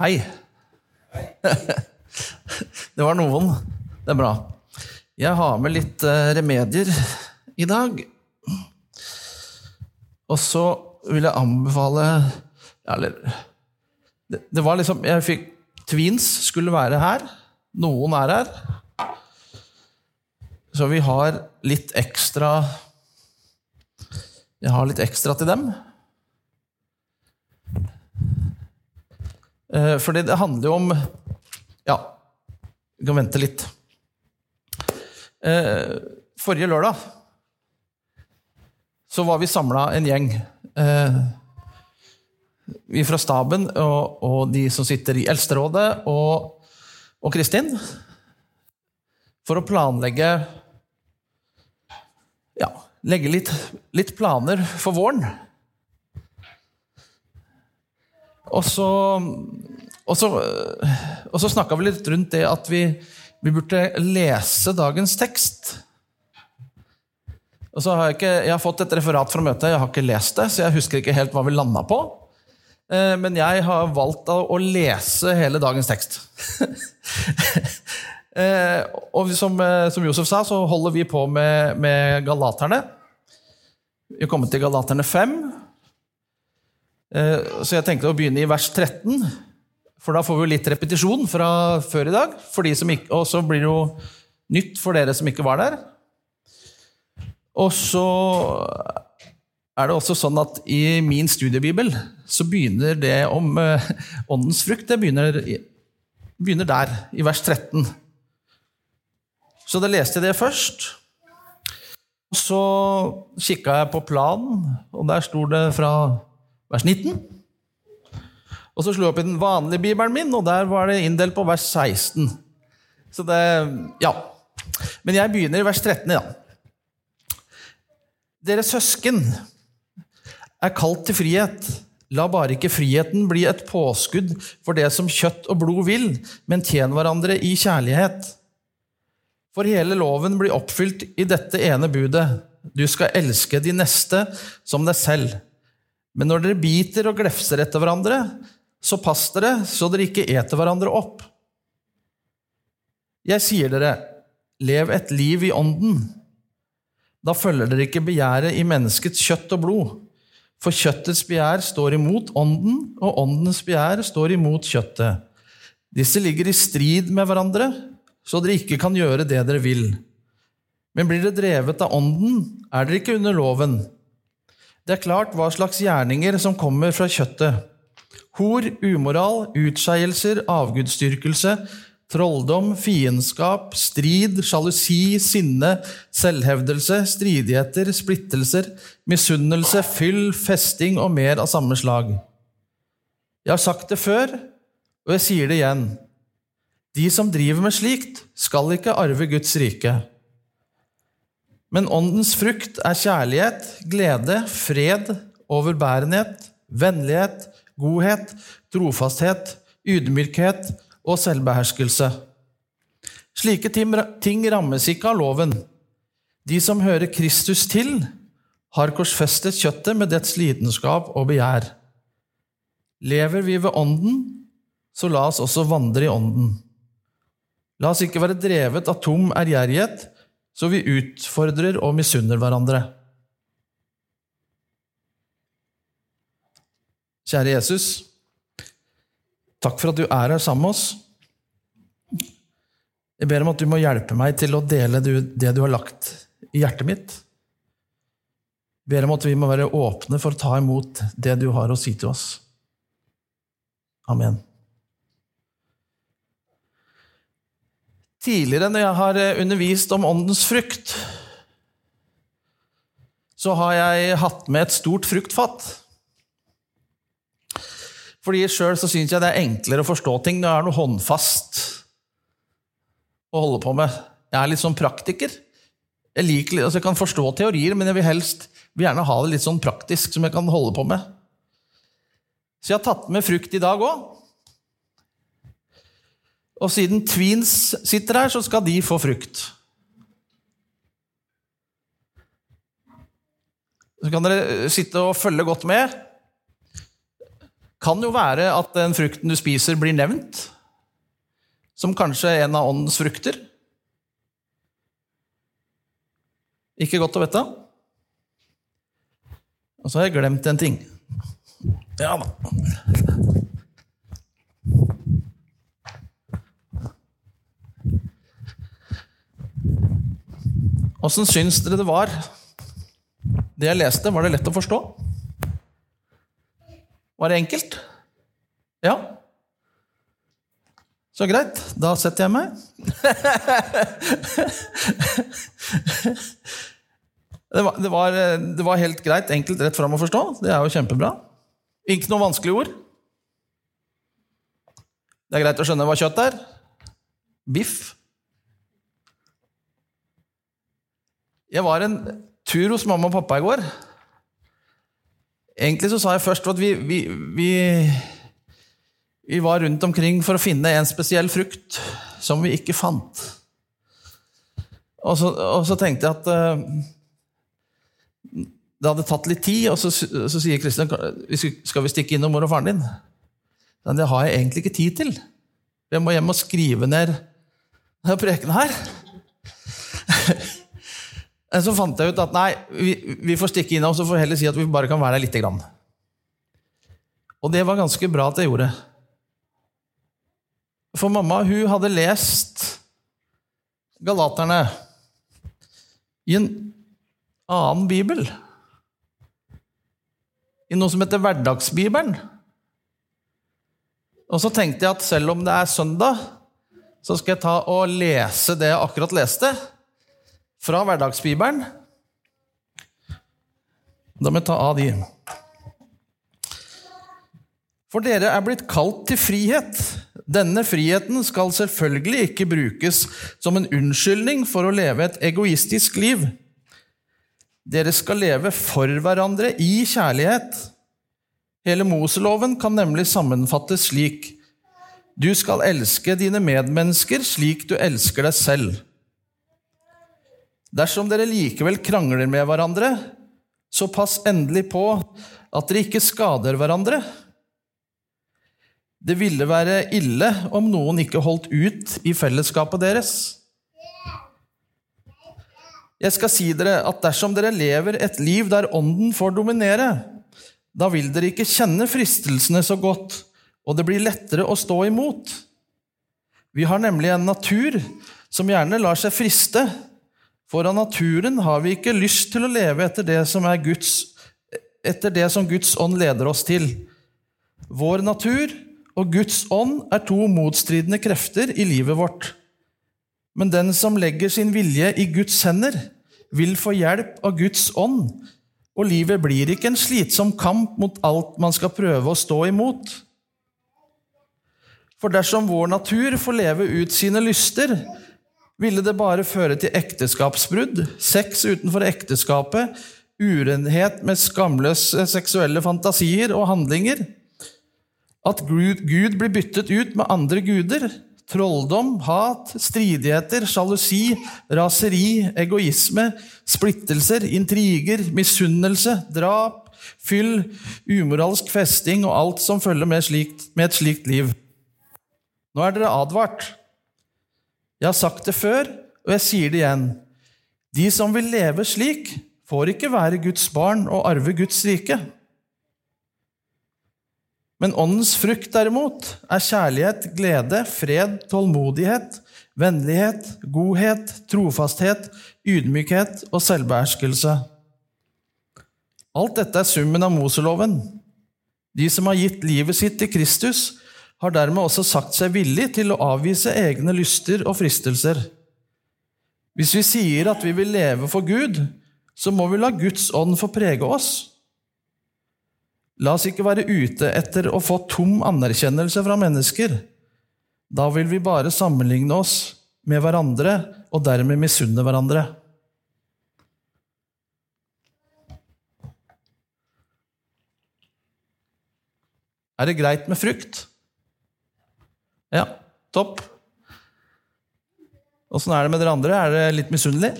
Hei. Det var noen. Det er bra. Jeg har med litt eh, remedier i dag. Og så vil jeg anbefale Eller det, var liksom Jeg fikk Tweens skulle være her. Noen er her. Så vi har litt ekstra Jeg har litt ekstra til dem. Fordi det handler jo om Ja, vi kan vente litt. Eh, Forrige lørdag så var vi samla en gjeng. Eh, Vi fra staben og, og de som sitter i Eldsterådet, og, og Kristin. For å planlegge Ja, legge litt, litt planer for våren. Og så, og så, og så snakka vi litt rundt det at vi, vi burde lese dagens tekst. Og så har jeg, ikke, jeg har fått et referat fra møtet, jeg har ikke lest det, så jeg husker ikke helt hva vi landa på. Eh, Men jeg har valgt å lese hele dagens tekst. Eh, Og som, eh, som Josef sa, så holder vi på med, med galaterne. Vi har kommet til Galaterne 5. Eh, Så jeg tenkte å begynne i vers 13, for da får vi litt repetisjon fra før i dag. Ikke, og så blir det jo nytt for dere som ikke var der. Og så er det også sånn at i min studiebibel så begynner det om eh, åndens frukt det begynner, begynner der, i vers 13. Så da leste jeg det først. Så kikka jeg på planen, og der sto det fra vers 19. Og så slo jeg opp i den vanlige bibelen min, og der var det inndelt på vers 16. Så det Ja. Men jeg begynner i vers 13, ja. Dere søsken er kalt til frihet. La bare ikke friheten bli et påskudd for det som kjøtt og blod vil, men tjen hverandre i kjærlighet. For hele loven blir oppfylt i dette ene budet. Du skal elske de neste som deg selv. Men når dere biter og glefser etter hverandre, så pass dere så dere ikke eter hverandre opp. Jeg sier dere, lev et liv i ånden. Da følger dere ikke begjæret i menneskets kjøtt og blod. For kjøttets begjær står imot ånden, og åndens begjær står imot kjøttet. Disse ligger i strid med hverandre, så dere ikke kan gjøre det dere vil. Men blir dere drevet av ånden, er dere ikke under loven. Det er klart hva slags gjerninger som kommer fra kjøttet. Hor, umoral, utskeielser, avgudsdyrkelse, trolldom, fiendskap, strid, sjalusi, sinne, selvhevdelse, stridigheter, splittelser, misunnelse, fyll, festing og mer av samme slag. Jeg har sagt det før, og jeg sier det igjen. De som driver med slikt, skal ikke arve Guds rike. Men åndens frukt er kjærlighet, glede, fred, overbærenhet, vennlighet, godhet, trofasthet, ydmykhet og selvbeherskelse. Slike ting rammes ikke av loven. De som hører Kristus til, har korsfestet kjøttet med dets lidenskap og begjær. Lever vi ved Ånden, så la oss også vandre i Ånden. La oss ikke være drevet av tom ærgjerrighet, så vi utfordrer og misunner hverandre. Kjære Jesus, takk for at du er her sammen med oss. Jeg ber om at du må hjelpe meg til å dele det du har lagt i hjertet mitt. Jeg ber om at vi må være åpne for å ta imot det du har å si til oss. Amen. Tidligere når jeg har eh, undervist om åndens frukt, så har jeg hatt med et stort fruktfat. Fordi sjøl syns jeg det er enklere å forstå ting når jeg er noe håndfast å holde på med. Jeg er litt sånn praktiker. Jeg, liker, altså jeg kan forstå teorier, men jeg vil helst vil gjerne ha det litt sånn praktisk som jeg kan holde på med. Så jeg har tatt med frukt i dag òg. Og siden tweens sitter her, så skal de få frukt. Så kan dere sitte og følge godt med. kan jo være at den frukten du spiser, blir nevnt som kanskje en av åndens frukter. Ikke godt å vite. Og så har jeg glemt en ting. Ja da. Åssen syns dere det var? Det jeg leste, var det lett å forstå? Var det enkelt? Ja? Så greit. Da setter jeg meg. det, var, det, var, det var helt greit, enkelt, rett fram å forstå. Det er jo kjempebra. Ikke noe vanskelige ord. Det er greit å skjønne hva kjøtt er. Biff. Jeg var en tur hos mamma og pappa i går. Egentlig så sa jeg først at vi, vi, vi, vi var rundt omkring for å finne en spesiell frukt som vi ikke fant. Og så, og så tenkte jeg at uh, det hadde tatt litt tid, og så, så sier Kristian skal vi stikke innom mor og faren din. Men det har jeg egentlig ikke tid til. Jeg må hjem og skrive ned prekenen her. Så fant jeg ut at nei, vi, vi får stikke innom, så får heller si at vi bare kan være der lite grann. Og det var ganske bra at jeg gjorde. For mamma hun hadde lest Galaterne i en annen bibel. I noe som heter Hverdagsbibelen. Og så tenkte jeg at selv om det er søndag, så skal jeg ta og lese det jeg akkurat leste fra Hverdagsbibelen. Da må jeg ta av de. For dere er blitt kalt til frihet. Denne friheten skal selvfølgelig ikke brukes som en unnskyldning for å leve et egoistisk liv. Dere skal leve for hverandre i kjærlighet. Hele Moseloven kan nemlig sammenfattes slik Du skal elske dine medmennesker slik du elsker deg selv. Dersom dere likevel krangler med hverandre, så pass endelig på at dere ikke skader hverandre. Det ville være ille om noen ikke holdt ut i fellesskapet deres. Jeg skal si dere at dersom dere lever et liv der Ånden får dominere, da vil dere ikke kjenne fristelsene så godt, og det blir lettere å stå imot. Vi har nemlig en natur som gjerne lar seg friste, for av naturen har vi ikke lyst til å leve etter det som, Guds, etter det som Guds ånd leder oss til. Vår natur og Guds ånd er to motstridende krefter i livet vårt. Men den som legger sin vilje i Guds hender, vil få hjelp av Guds ånd, og livet blir ikke en slitsom kamp mot alt man skal prøve å stå imot. For dersom vår natur får leve ut sine lyster, ville det bare føre til ekteskapsbrudd, sex utenfor ekteskapet, urenhet med skamløse seksuelle fantasier og handlinger. At Gud blir byttet ut med andre guder, trolldom, hat, stridigheter, sjalusi, raseri, egoisme, splittelser, intriger, misunnelse, drap, fyll, umoralsk festing og alt som følger med, slikt, med et slikt liv. Nå er dere advart. Jeg har sagt det før, og jeg sier det igjen. De som vil leve slik, får ikke være Guds barn og arve Guds rike. Men åndens frukt, derimot, er kjærlighet, glede, fred, tålmodighet, vennlighet, godhet, trofasthet, ydmykhet og selvbeherskelse. Alt dette er summen av Moseloven. De som har gitt livet sitt til Kristus, har dermed også sagt seg villig til å avvise egne lyster og fristelser. Hvis vi sier at vi vil leve for Gud, så må vi la Guds ånd få prege oss. La oss ikke være ute etter å få tom anerkjennelse fra mennesker. Da vil vi bare sammenligne oss med hverandre og dermed misunne hverandre. Er det greit med frukt? Ja, topp. Åssen er det med dere andre? Er dere litt misunnelige?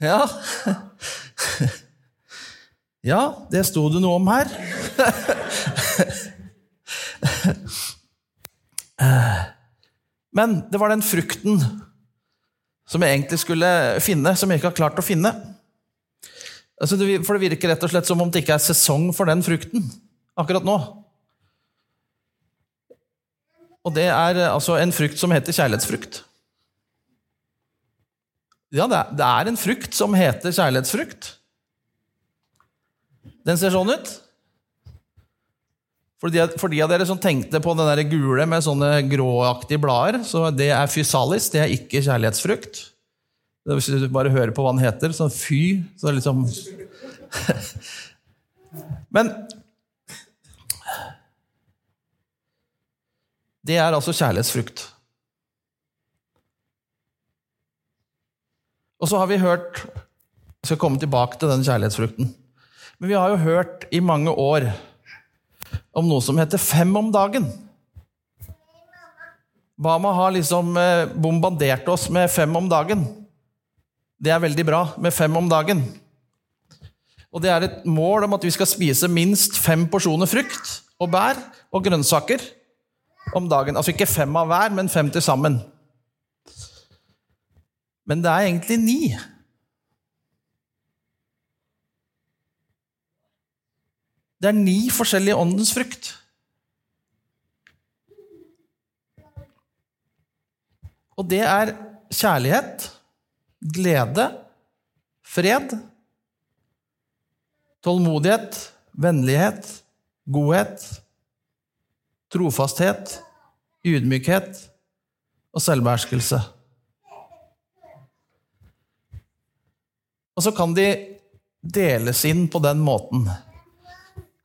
Ja. Ja, det sto det noe om her. Men det var den frukten som jeg egentlig skulle finne, som jeg ikke har klart å finne. Altså, for det virker rett og slett som om det ikke er sesong for den frukten akkurat nå. Og det er altså en frukt som heter kjærlighetsfrukt. Ja, det er en frukt som heter kjærlighetsfrukt. Den ser sånn ut. For de, for de av dere som tenkte på den der gule med sånne gråaktige blader, så det er fysalis, det er ikke kjærlighetsfrukt. Hvis du bare hører på hva den heter, sånn fy så liksom Men Det er altså kjærlighetsfrukt. Og så har vi hørt Jeg skal komme tilbake til den kjærlighetsfrukten. Men vi har jo hørt i mange år om noe som heter fem om dagen. Bama har liksom eh, bombardert oss med fem om dagen. Det er veldig bra med fem om dagen. Og det er et mål om at vi skal spise minst fem porsjoner frukt og bær og grønnsaker om dagen. Altså ikke fem av hver, men fem til sammen. Men det er egentlig ni. Det er ni forskjellige åndens frukt. Og det er kjærlighet, glede, fred, tålmodighet, vennlighet, godhet, trofasthet, ydmykhet og selvbeherskelse. Og så kan de deles inn på den måten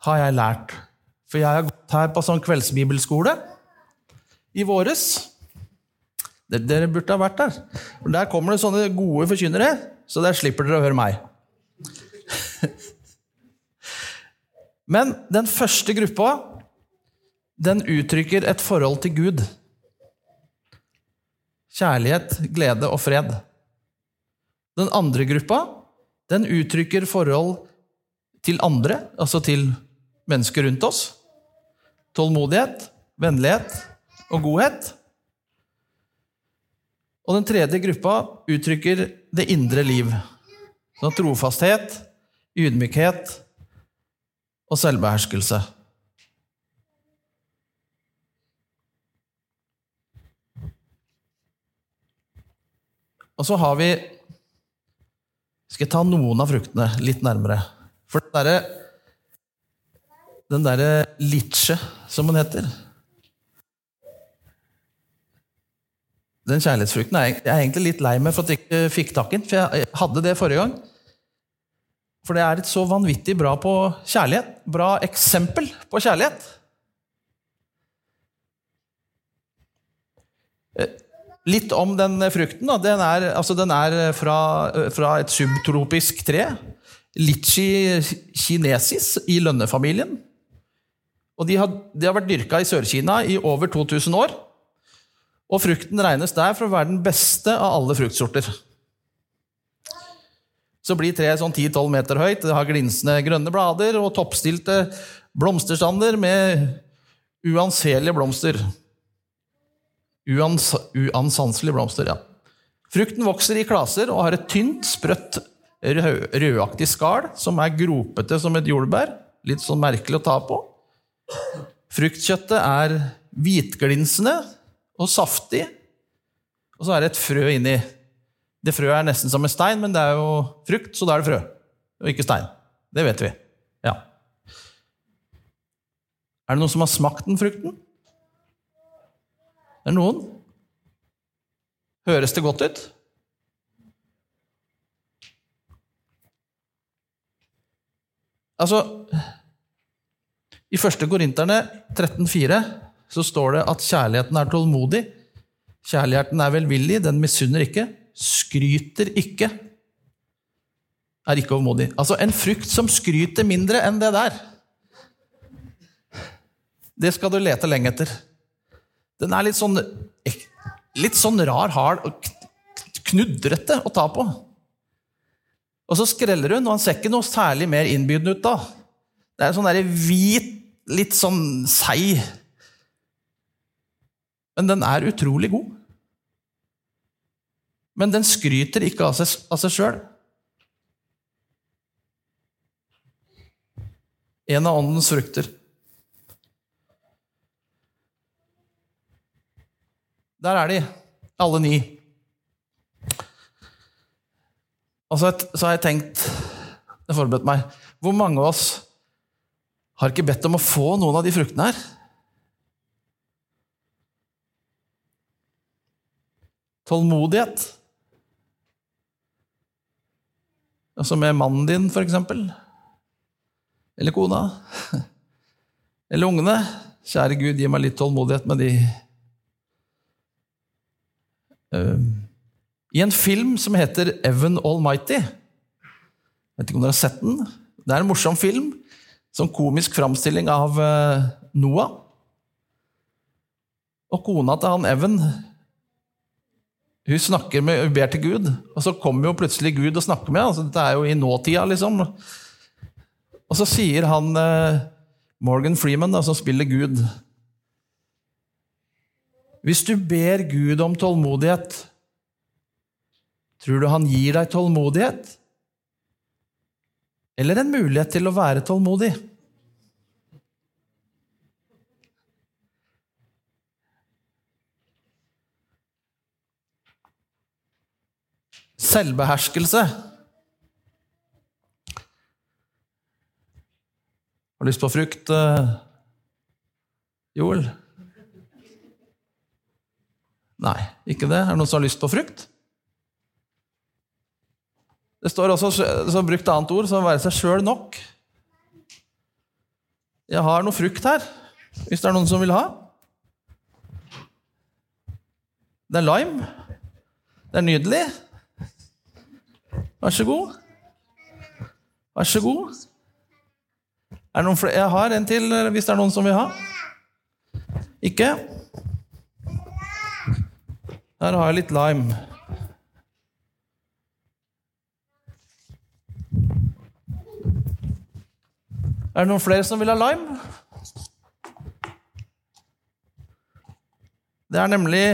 har jeg lært. For jeg har gått her på sånn kveldsbibelskole i våres. Dere burde ha vært der. For Der kommer det sånne gode forkynnere, så der slipper dere å høre meg. Men den første gruppa, den uttrykker et forhold til Gud. Kjærlighet, glede og fred. Den andre gruppa, den uttrykker forhold til andre, altså til mennesker rundt oss. Tålmodighet, vennlighet og godhet. Og den tredje gruppa uttrykker det indre liv. Så trofasthet, ydmykhet og selvbeherskelse. Og så har vi Skal jeg ta noen av fruktene litt nærmere? For det derre den derre litche, som den heter Den kjærlighetsfrukten er jeg egentlig litt lei meg for at jeg ikke fikk tak i den, for jeg hadde det forrige gang. For det er et så vanvittig bra på kjærlighet. Bra eksempel på kjærlighet. Eh, litt om den frukten. Den er, altså den er fra, fra, et subtropisk tre. Litchi kinesis i lønnefamilien. Og de har, de har vært dyrka i Sør-Kina i over 2000 år. Og frukten regnes der for å være den beste av alle fruktsorter. Så blir treet sånn 10-12 meter høyt, det har glinsende grønne blader og toppstilte blomsterstander med uanselige blomster. Uans, uansanselige blomster, ja. Frukten vokser i klaser og har et tynt, sprøtt, rødaktig skall som er gropete som et jordbær. Litt sånn merkelig å ta på. Fruktkjøttet er hvitglinsende og saftig, og så er det et frø inni. Det frøet er nesten som en stein, men det er jo frukt, så da er det frø, og ikke stein. Det vet vi. Ja. Er det noen som har smakt den frukten? Er det noen? Høres det godt ut? Altså i 1. Korinterne 13,4 så står det at kjærligheten er tålmodig. Kjærligheten er velvillig, den misunner ikke, skryter ikke, er ikke overmodig. Altså en frukt som skryter mindre enn det der. Det skal du lete lenge etter. Den er litt sånn litt sånn rar, hard og knudrete å ta på. Og så skreller hun, og han ser ikke noe særlig mer innbydende ut da. Det er en sånn der hvit, litt sånn seig Men den er utrolig god. Men den skryter ikke av seg, sjøl. En av åndens frukter. Der er de, alle ni. Og så, har jeg tenkt Jeg forberedte forberedt meg. Hvor mange av oss har ikke bedt om å få noen av de fruktene her? Tålmodighet. Altså med mannen din, for eksempel. Eller kona. Eller ungene. Kjære Gud, gi meg litt tålmodighet med de I en film som heter Evan Almighty Jeg vet ikke om dere har sett den? Det er en morsom film. Sånn komisk framstilling av uh, Noah. Og kona til han Evan hun snakker med, hun ber til Gud, og så kommer jo plutselig Gud og snakker med henne. Altså, dette er jo i nåtida, liksom. Og så sier han uh, Morgan Freeman, da, som spiller Gud Hvis du ber Gud om tålmodighet, tror du han gir deg tålmodighet? Eller en mulighet til å være tålmodig? Selvbeherskelse. Har du lyst på frukt, uh, Joel? Nei, ikke det. Er det noen som har lyst på frukt? Det står også så brukt annet ord som å være seg sjøl nok. Jeg har noe frukt her, hvis det er noen som vil ha. Det er lime. Det er nydelig. Vær så god. Vær så god. Jeg har en til, hvis det er noen som vil ha. Ikke? Her har jeg litt lime. Er det noen flere som vil ha lime? Det er nemlig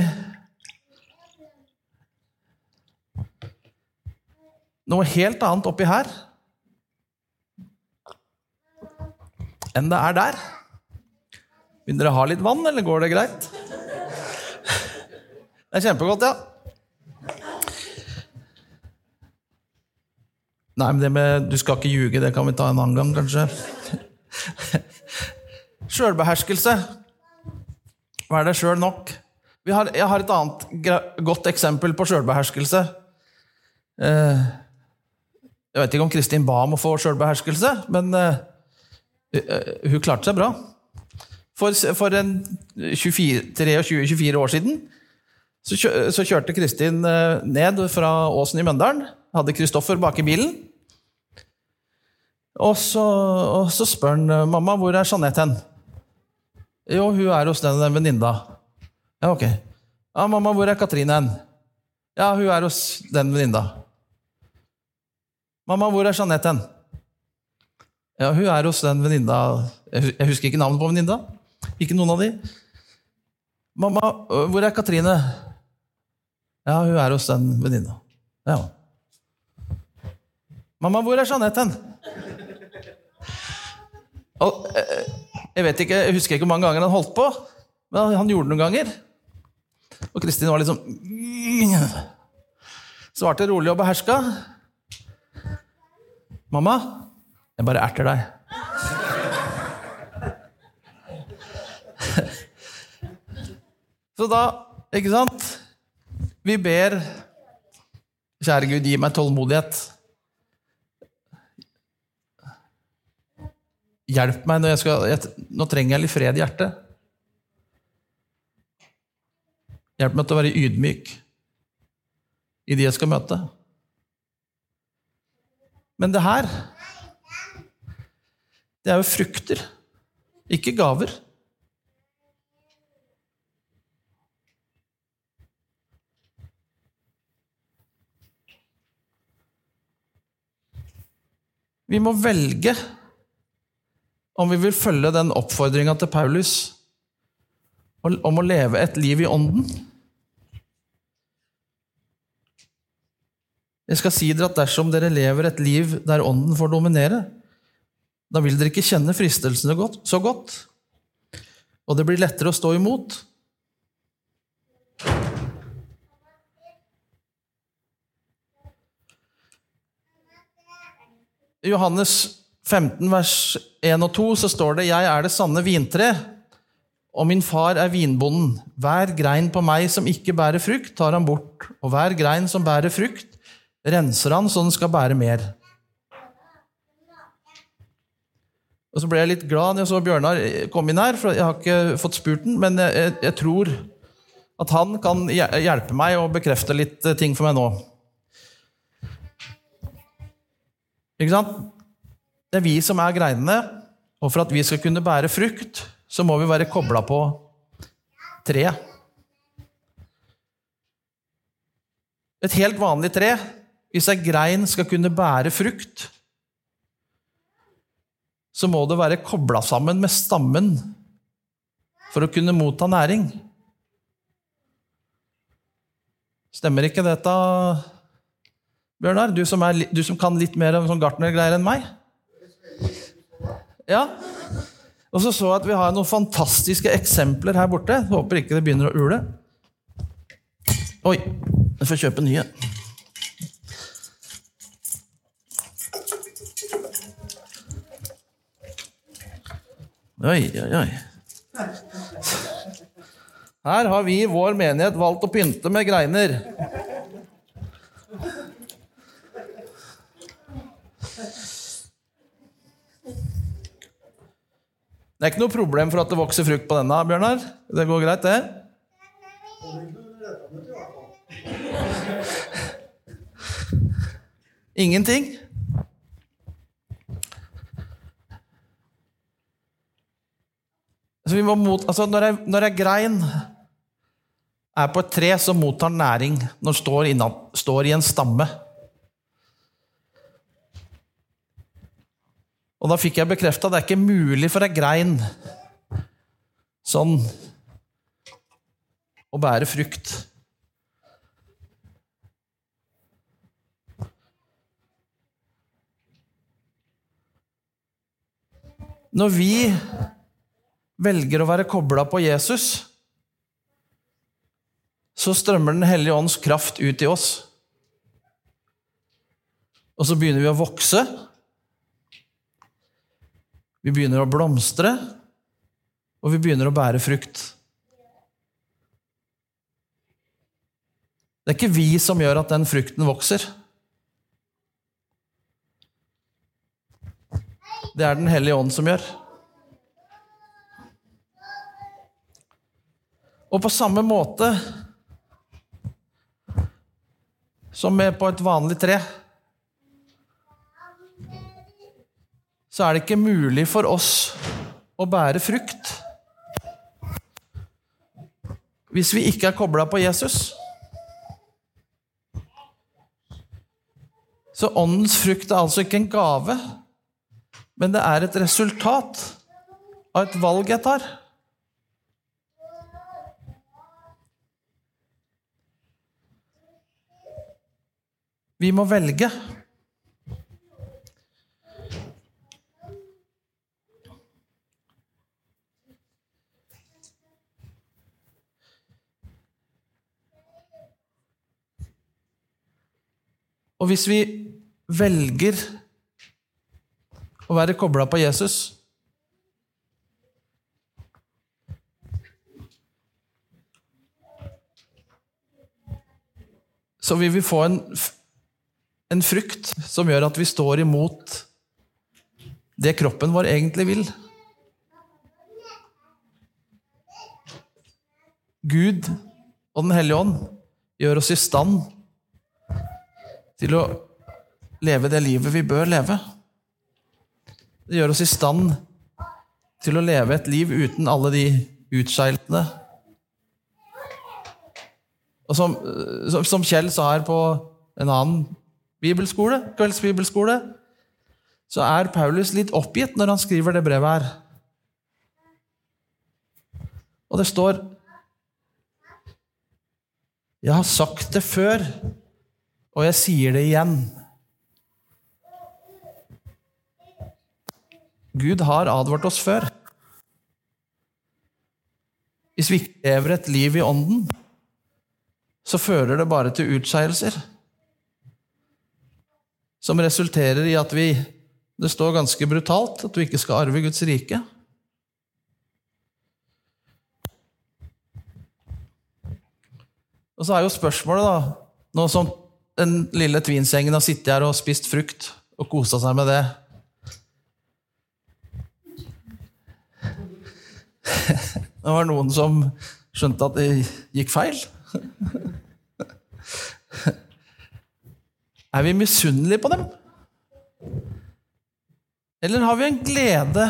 noe helt annet oppi her enn det er der. Vil dere ha litt vann, eller går det greit? Det er kjempegodt, ja. Nei, men det med Du skal ikke ljuge, det kan vi ta en annen gang, kanskje. Sjølbeherskelse. Hva er det sjøl nok? Har, jeg har et annet godt eksempel på sjølbeherskelse. Eh, jeg vet ikke om Kristin ba om å få sjølbeherskelse, men eh, hun klarte seg bra. For, for 23-24 år siden så, kjørte Kristin eh, ned fra Åsen i Møndalen. Hadde Kristoffer bak i bilen. Og så, og så, spør han mamma hvor er Jeanette hen. Jo, hun er hos den venninna. Ja, ok. Ja, mamma, hvor er Katrine hen? Ja, hun er hos den venninna. 'Mamma, hvor er Jeanette hen?' Ja, hun er hos den venninna Jeg husker ikke navnet på venninna. Ikke noen av de. 'Mamma, hvor er Katrine?' Ja, hun er hos den venninna. Ja. 'Mamma, hvor er Jeanette hen?' Og, jeg vet ikke, jeg husker ikke hvor mange ganger han holdt på, men han gjorde det noen ganger. Og Kristin var liksom Svarte rolig og beherska. 'Mamma, jeg bare erter deg'. Så da, ikke sant Vi ber Kjære Gud, gi meg tålmodighet. Hjelp meg når jeg skal jeg, Nå trenger jeg litt fred i hjertet. Hjelp meg til å være ydmyk i de jeg skal møte. Men det her, det er jo frukter, ikke gaver. Vi må velge om vi vil følge den oppfordringa til Paulus om å leve et liv i ånden. Jeg skal si dere at dersom dere lever et liv der ånden får dominere, da vil dere ikke kjenne fristelsene så godt, og det blir lettere å stå imot. I Johannes 15, vers 1 og 2 så står det:" Jeg er det sanne vintre, og min far er vinbonden. Hver grein på meg som ikke bærer frukt, tar han bort, og hver grein som bærer frukt, renser han så den skal bære mer. Og så ble jeg litt glad når jeg så Bjørnar komme inn her, for jeg har ikke fått spurt den, men jeg, jeg, tror at han kan hjelpe meg og bekrefte litt ting for meg nå. Ikke sant? Det er vi som er greinene, og for at vi skal kunne bære frukt, så må vi være kobla på treet. Et helt vanlig tre, hvis ei grein skal kunne bære frukt, så må det være kobla sammen med stammen for å kunne motta næring. Stemmer ikke dette, Bjørnar? Du som, er, du som kan litt mer om sånn gartnergreier enn meg? Ja. Og så så jeg at vi har noen fantastiske eksempler her borte. Håper ikke det begynner å ule. Oi, jeg får kjøpe nye. Oi, oi, oi. Her har vi i vår menighet valgt å pynte med greiner. Det er ikke noe problem for at det vokser frukt på denne, Bjørnar? Det går greit, det? Ingenting? Altså, mot, altså når, jeg, grein er på et tre som mottar næring når den står, står i en stamme Og da fikk jeg bekrefta det er ikke mulig for ei grein sånn å bære frukt. Når vi velger å være kobla på Jesus, så strømmer Den hellige ånds kraft ut i oss. Og så begynner vi å vokse. Vi begynner å blomstre, og vi begynner å bære frukt. Det er ikke vi som gjør at den frukten vokser. Det er Den hellige ånd som gjør. Og på samme måte som med på et vanlig tre så er det ikke mulig for oss å bære frukt hvis vi ikke er kobla på Jesus. Så åndens frukt er altså ikke en gave, men det er et resultat av et valg jeg tar. Vi må velge. Og hvis vi velger å være kobla på Jesus Så vil vi få en, en frykt som gjør at vi står imot det kroppen vår egentlig vil. Gud og Den hellige ånd gjør oss i stand til å leve det livet vi bør leve. Det gjør oss i stand til å leve et liv uten alle de utseiltene. Og som, som, Kjell sa her på en annen bibelskole, kveldsbibelskole, så er Paulus litt oppgitt når han skriver det brevet her. Og det står Jeg har sagt det før, og jeg sier det igjen. Gud har advart oss før. Hvis vi ikke lever et liv i ånden, så fører det bare til utskeielser. Som resulterer i at vi Det står ganske brutalt at du ikke skal arve Guds rike. Og så er jo spørsmålet, da Nå som den lille tvinsgjengen har sittet her og spist frukt og kosa seg med det Det var noen som skjønte at det gikk feil. Er vi misunnelige på dem? Eller har vi en glede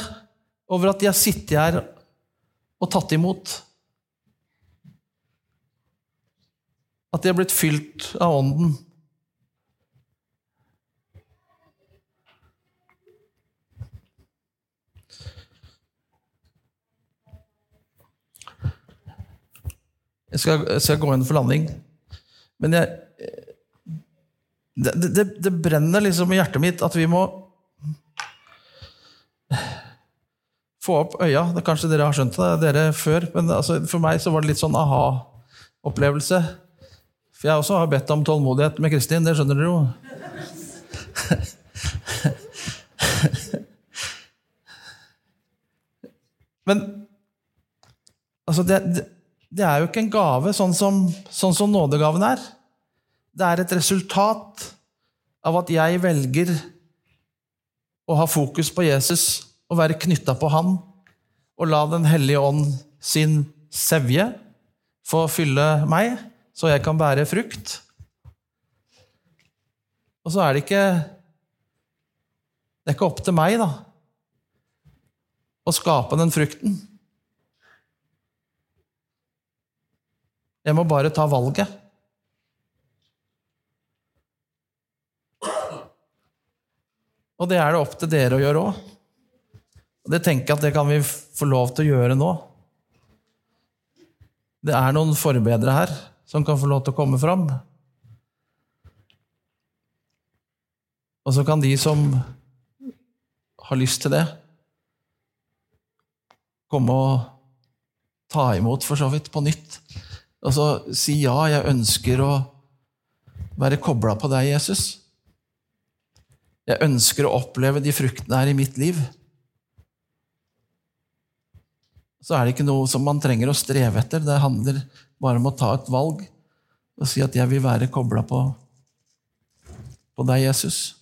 over at de har sittet her og tatt imot? At de har blitt fylt av Ånden? Jeg skal, jeg skal, gå inn for landing. Men jeg det, det, det, brenner liksom i hjertet mitt at vi må få opp øya. Det, kanskje dere har skjønt det, dere før, men altså, for meg så var det litt sånn aha-opplevelse. For jeg også har bedt om tålmodighet med Kristin, det skjønner dere jo. men altså det, det det er jo ikke en gave sånn som, sånn som nådegaven er. Det er et resultat av at jeg velger å ha fokus på Jesus og være knytta på han, og la Den hellige ånd sin sevje få fylle meg, så jeg kan bære frukt. Og så er det ikke Det er ikke opp til meg, da, å skape den frukten. Jeg må bare ta valget. Og det er det opp til dere å gjøre òg. Og det tenker jeg at det kan vi få lov til å gjøre nå. Det er noen forbedre her som kan få lov til å komme fram. Og så kan de som har lyst til det, komme og ta imot for så vidt på nytt. Altså si ja, jeg ønsker å være kobla på deg, Jesus. Jeg ønsker å oppleve de fruktene her i mitt liv. Så er det ikke noe som man trenger å streve etter. Det handler bare om å ta et valg og si at jeg vil være kobla på, på deg, Jesus.